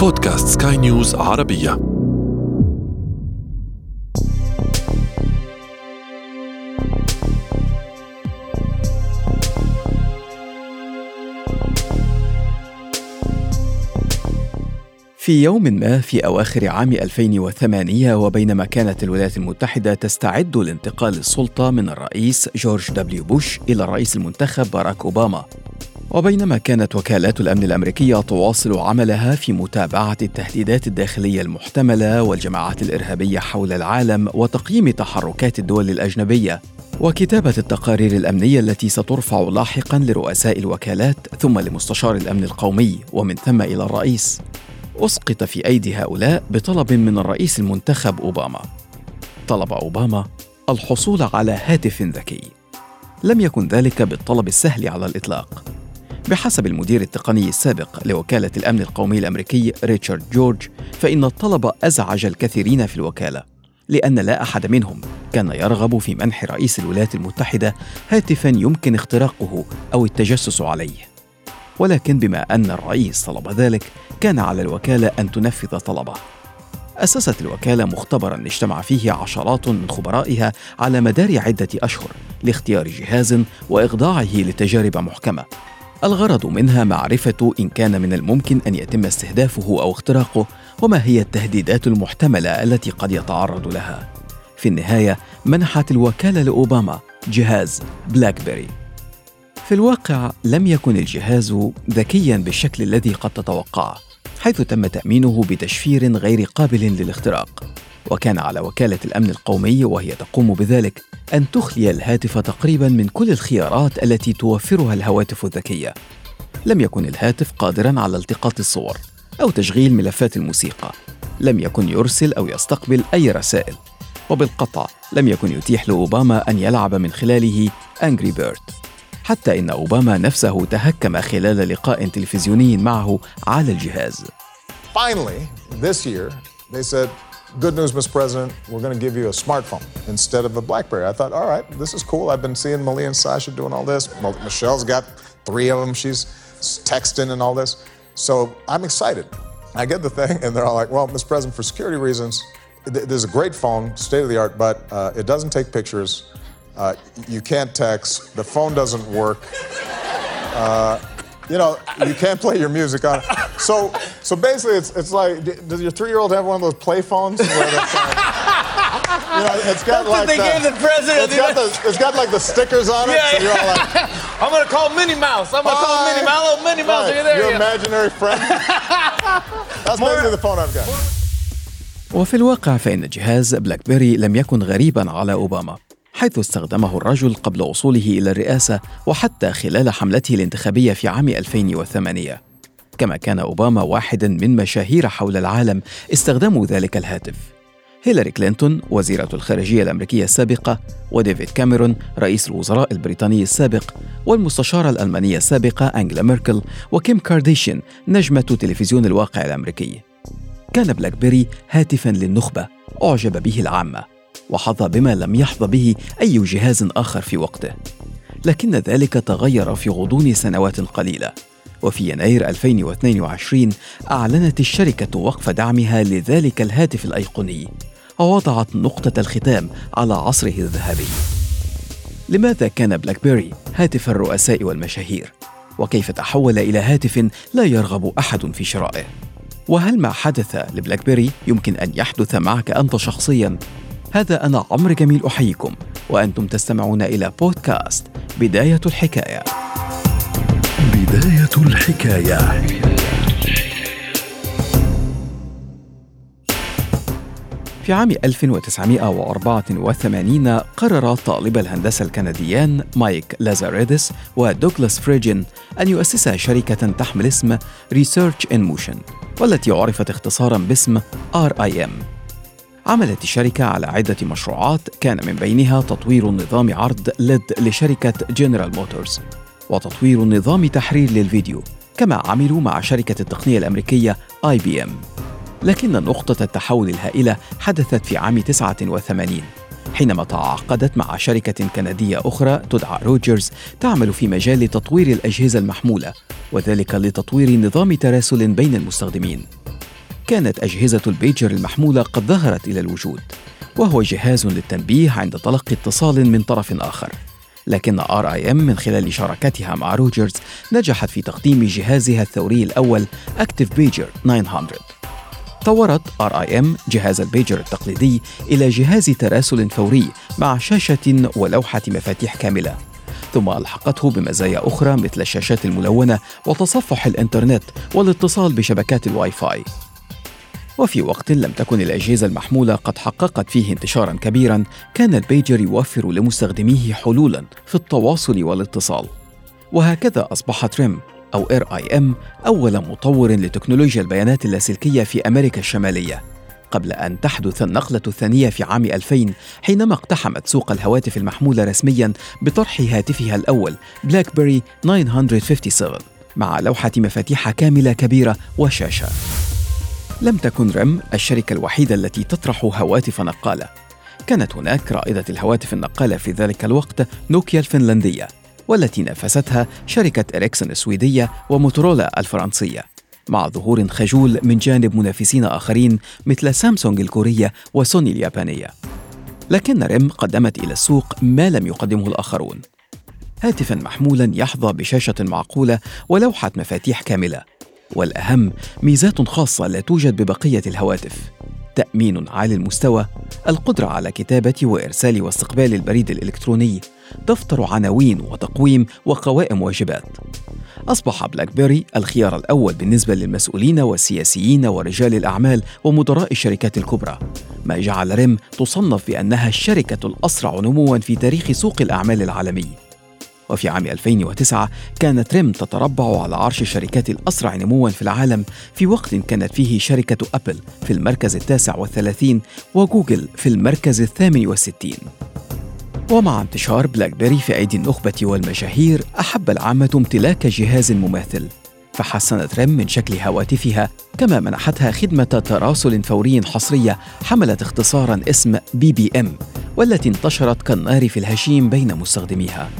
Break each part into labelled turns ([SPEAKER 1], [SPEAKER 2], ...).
[SPEAKER 1] بودكاست سكاي نيوز عربية.
[SPEAKER 2] في يوم ما في أواخر عام 2008 وبينما كانت الولايات المتحدة تستعد لانتقال السلطة من الرئيس جورج دبليو بوش إلى الرئيس المنتخب باراك أوباما. وبينما كانت وكالات الأمن الأمريكية تواصل عملها في متابعة التهديدات الداخلية المحتملة والجماعات الإرهابية حول العالم وتقييم تحركات الدول الأجنبية وكتابة التقارير الأمنية التي سترفع لاحقا لرؤساء الوكالات ثم لمستشار الأمن القومي ومن ثم إلى الرئيس. أسقط في أيدي هؤلاء بطلب من الرئيس المنتخب أوباما. طلب أوباما الحصول على هاتف ذكي. لم يكن ذلك بالطلب السهل على الإطلاق. بحسب المدير التقني السابق لوكالة الأمن القومي الأمريكي ريتشارد جورج فإن الطلب أزعج الكثيرين في الوكالة لأن لا أحد منهم كان يرغب في منح رئيس الولايات المتحدة هاتفا يمكن اختراقه أو التجسس عليه. ولكن بما أن الرئيس طلب ذلك كان على الوكالة أن تنفذ طلبه. أسست الوكالة مختبرا اجتمع فيه عشرات من خبرائها على مدار عدة أشهر لاختيار جهاز وإخضاعه لتجارب محكمة. الغرض منها معرفة إن كان من الممكن أن يتم استهدافه أو اختراقه وما هي التهديدات المحتملة التي قد يتعرض لها. في النهاية منحت الوكالة لأوباما جهاز بلاك بيري. في الواقع لم يكن الجهاز ذكيا بالشكل الذي قد تتوقعه، حيث تم تأمينه بتشفير غير قابل للاختراق. وكان على وكالة الأمن القومي وهي تقوم بذلك أن تخلي الهاتف تقريبا من كل الخيارات التي توفرها الهواتف الذكية. لم يكن الهاتف قادرا على التقاط الصور أو تشغيل ملفات الموسيقى. لم يكن يرسل أو يستقبل أي رسائل. وبالقطع لم يكن يتيح لأوباما أن يلعب من خلاله أنجري بيرد. حتى إن أوباما نفسه تهكم خلال لقاء تلفزيوني معه على الجهاز.
[SPEAKER 3] Finally, this year, they said, Good news, Mr. President, we're going to give you a smartphone instead of a Blackberry. I thought, all right, this is cool. I've been seeing Malia and Sasha doing all this. Michelle's got three of them. She's texting and all this. So I'm excited. I get the thing, and they're all like, well, Mr. President, for security reasons, there's a great phone, state of the art, but uh, it doesn't take pictures. Uh, you can't text. The phone doesn't work. Uh, you know, you can't play your music on it. So, so basically, it's, it's like, does your three-year-old have one of those play phones? Where that's like, you know, it's got
[SPEAKER 4] That's what
[SPEAKER 3] like
[SPEAKER 4] they
[SPEAKER 3] the,
[SPEAKER 4] gave the president.
[SPEAKER 3] It's got, the, it's got like the stickers on it.
[SPEAKER 4] Yeah,
[SPEAKER 3] so you're all like,
[SPEAKER 4] I'm gonna call Minnie Mouse. I'm gonna call
[SPEAKER 3] "Hi."
[SPEAKER 4] Minnie Mouse. Hello, Minnie Mouse.
[SPEAKER 3] Right,
[SPEAKER 4] Are you there?
[SPEAKER 3] Your
[SPEAKER 4] Yeah.
[SPEAKER 3] imaginary friend. That's basically the phone I've got.
[SPEAKER 2] وفي الواقع فإن جهاز بلاك بيري لم يكن غريبا على أوباما حيث استخدمه الرجل قبل وصوله إلى الرئاسة وحتى خلال حملته الانتخابية في عام 2008 كما كان أوباما واحدا من مشاهير حول العالم استخدموا ذلك الهاتف. هيلاري كلينتون وزيرة الخارجية الأمريكية السابقة وديفيد كاميرون رئيس الوزراء البريطاني السابق والمستشارة الألمانية السابقة أنجلا ميركل وكيم كارديشيان نجمة تلفزيون الواقع الأمريكي. كان بلاك بيري هاتفا للنخبة أعجب به العامة وحظى بما لم يحظى به أي جهاز آخر في وقته. لكن ذلك تغير في غضون سنوات قليلة. وفي يناير 2022 أعلنت الشركة وقف دعمها لذلك الهاتف الأيقوني ووضعت نقطة الختام على عصره الذهبي لماذا كان بلاك بيري هاتف الرؤساء والمشاهير؟ وكيف تحول إلى هاتف لا يرغب أحد في شرائه؟ وهل ما حدث لبلاك بيري يمكن أن يحدث معك أنت شخصياً؟ هذا أنا عمرو جميل أحييكم وأنتم تستمعون إلى بودكاست بداية الحكاية
[SPEAKER 1] بداية الحكاية.
[SPEAKER 2] في عام 1984 قرر طالب الهندسة الكنديان مايك لازاريدس ودوغلاس فريجن أن يؤسسا شركة تحمل اسم Research in Motion والتي عرفت اختصارا باسم RIM عملت الشركة على عدة مشروعات كان من بينها تطوير نظام عرض ليد لشركة جنرال موتورز وتطوير نظام تحرير للفيديو كما عملوا مع شركة التقنية الأمريكية IBM لكن نقطة التحول الهائلة حدثت في عام 89 حينما تعاقدت مع شركة كندية أخرى تدعى روجرز تعمل في مجال تطوير الأجهزة المحمولة وذلك لتطوير نظام تراسل بين المستخدمين. كانت أجهزة البيجر المحمولة قد ظهرت إلى الوجود وهو جهاز للتنبيه عند تلقي اتصال من طرف آخر. لكن RIM من خلال شراكتها مع روجرز نجحت في تقديم جهازها الثوري الأول Inter@ctive Pager 900 طورت RIM جهاز البيجر التقليدي إلى جهاز تراسل فوري مع شاشة ولوحة مفاتيح كاملة. ثم ألحقته بمزايا أخرى مثل الشاشات الملونة وتصفح الإنترنت والاتصال بشبكات الواي فاي. وفي وقت لم تكن الأجهزة المحمولة قد حققت فيه انتشارا كبيرا كان البيجر يوفر لمستخدميه حلولا في التواصل والاتصال. وهكذا أصبحت ريم أو RIM أول مطور لتكنولوجيا البيانات اللاسلكية في أمريكا الشمالية. قبل أن تحدث النقلة الثانية في عام 2000 حينما اقتحمت سوق الهواتف المحمولة رسميا بطرح هاتفها الأول بلاك بيري 957 مع لوحة مفاتيح كاملة كبيرة وشاشة. لم تكن ريم الشركة الوحيدة التي تطرح هواتف نقالة. كانت هناك رائدة الهواتف النقالة في ذلك الوقت نوكيا الفنلندية والتي نافستها شركة إريكسون السويدية وموتورولا الفرنسية. مع ظهور خجول من جانب منافسين آخرين مثل سامسونج الكورية وسوني اليابانية. لكن ريم قدمت إلى السوق ما لم يقدمه الآخرون. هاتفا محمولا يحظى بشاشة معقولة ولوحة مفاتيح كاملة. والأهم ميزات خاصة لا توجد ببقية الهواتف. تأمين عالي المستوى القدرة على كتابة وإرسال واستقبال البريد الإلكتروني دفتر عناوين وتقويم وقوائم واجبات. أصبح بلاك بيري الخيار الأول بالنسبة للمسؤولين والسياسيين ورجال الأعمال ومدراء الشركات الكبرى. ما جعل ريم تصنف بأنها الشركة الأسرع نمواً في تاريخ سوق الأعمال العالمي. وفي عام 2009 كانت ريم تتربع على عرش الشركات الأسرع نموا في العالم في وقت كانت فيه شركة أبل في المركز التاسع والثلاثين وجوجل في المركز الثامن والستين. ومع انتشار بلاك بيري في أيدي النخبة والمشاهير أحب العامة امتلاك جهاز مماثل. فحسنت ريم من شكل هواتفها كما منحتها خدمة تراسل فوري حصرية حملت اختصارا اسم BBM والتي انتشرت كالنار في الهشيم بين مستخدميها.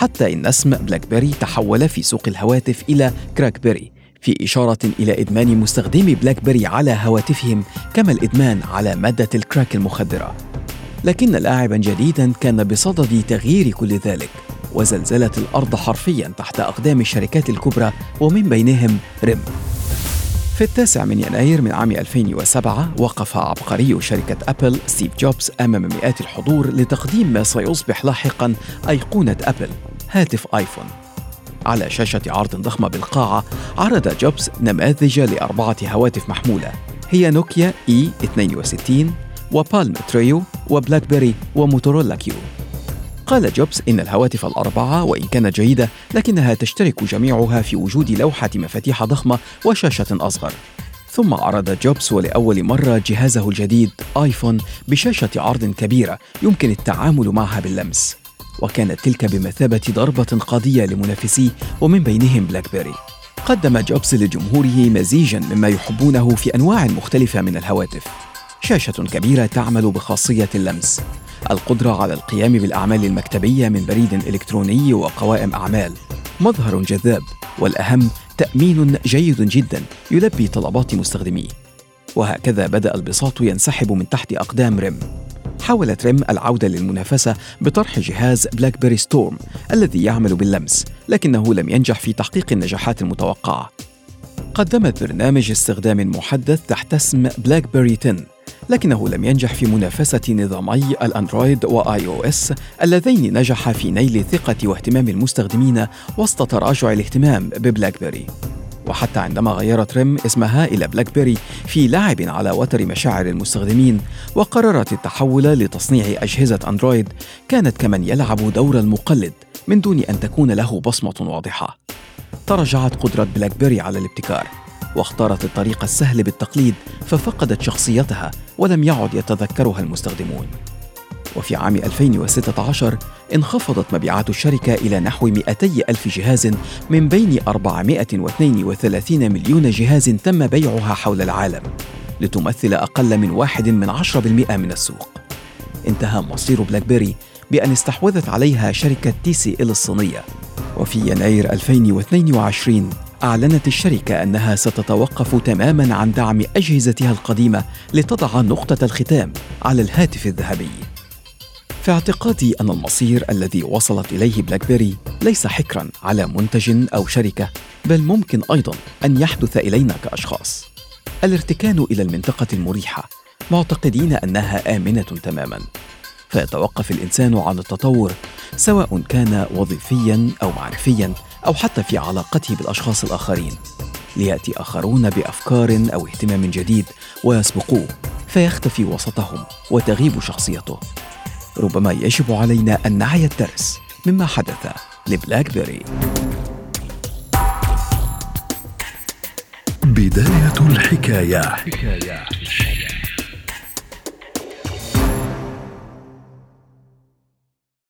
[SPEAKER 2] حتى إن اسم بلاك بيري تحول في سوق الهواتف إلى كراك بيري في إشارة إلى إدمان مستخدمي بلاك بيري على هواتفهم كما الإدمان على مادة الكراك المخدرة. لكن لاعبا جديدا كان بصدد تغيير كل ذلك وزلزلت الأرض حرفيا تحت أقدام الشركات الكبرى ومن بينهم ريم. في التاسع من يناير من عام 2007 وقف عبقري شركة أبل ستيف جوبز أمام مئات الحضور لتقديم ما سيصبح لاحقا أيقونة أبل. هاتف آيفون. على شاشة عرض ضخمة بالقاعة عرض جوبز نماذج لأربعة هواتف محمولة. هي نوكيا E62 وبالم تريو وبلاك بيري وموتورولا كيو. قال جوبز إن الهواتف الأربعة وإن كانت جيدة لكنها تشترك جميعها في وجود لوحة مفاتيح ضخمة وشاشة أصغر. ثم عرض جوبز ولأول مرة جهازه الجديد آيفون بشاشة عرض كبيرة يمكن التعامل معها باللمس. وكانت تلك بمثابة ضربة قاضية لمنافسيه ومن بينهم بلاك بيري قدم جوبز لجمهوره مزيجا مما يحبونه في أنواع مختلفة من الهواتف. شاشة كبيرة تعمل بخاصية اللمس. القدرة على القيام بالأعمال المكتبية من بريد إلكتروني وقوائم أعمال. مظهر جذاب والأهم تأمين جيد جدا يلبي طلبات مستخدميه. وهكذا بدأ البساط ينسحب من تحت أقدام ريم. حاولت ريم العودة للمنافسة بطرح جهاز بلاك بيري ستورم الذي يعمل باللمس لكنه لم ينجح في تحقيق النجاحات المتوقعة. قدمت برنامج استخدام محدث تحت اسم بلاك بيري 10 لكنه لم ينجح في منافسة نظامي الأندرويد و iOS اللذين نجحا في نيل ثقة واهتمام المستخدمين وسط تراجع الاهتمام ببلاك بيري وحتى عندما غيرت ريم اسمها إلى بلاك بيري في لعب على وتر مشاعر المستخدمين وقررت التحول لتصنيع أجهزة أندرويد كانت كمن يلعب دور المقلد من دون أن تكون له بصمة واضحة. تراجعت قدرة بلاك بيري على الابتكار واختارت الطريق السهل بالتقليد ففقدت شخصيتها ولم يعد يتذكرها المستخدمون. وفي عام 2016 انخفضت مبيعات الشركة إلى نحو 200 ألف جهاز من بين 432 مليون جهاز تم بيعها حول العالم لتمثل أقل من واحد من عشرة بالمئة من السوق انتهى مصير بلاك بيري بأن استحوذت عليها شركة TCL الصينية وفي يناير 2022 أعلنت الشركة أنها ستتوقف تماما عن دعم أجهزتها القديمة لتضع نقطة الختام على الهاتف الذهبي. في اعتقادي أن المصير الذي وصلت إليه بلاك بيري ليس حكرا على منتج أو شركة بل ممكن أيضا أن يحدث إلينا كأشخاص. الارتكان إلى المنطقة المريحة معتقدين أنها آمنة تماما. فيتوقف الإنسان عن التطور سواء كان وظيفيا أو معرفيا أو حتى في علاقته بالأشخاص الآخرين. ليأتي آخرون بأفكار أو اهتمام جديد ويسبقوه فيختفي وسطهم وتغيب شخصيته. ربما يجب علينا أن نعي الدرس مما حدث لبلاك بيري
[SPEAKER 1] بداية الحكاية, حكاية.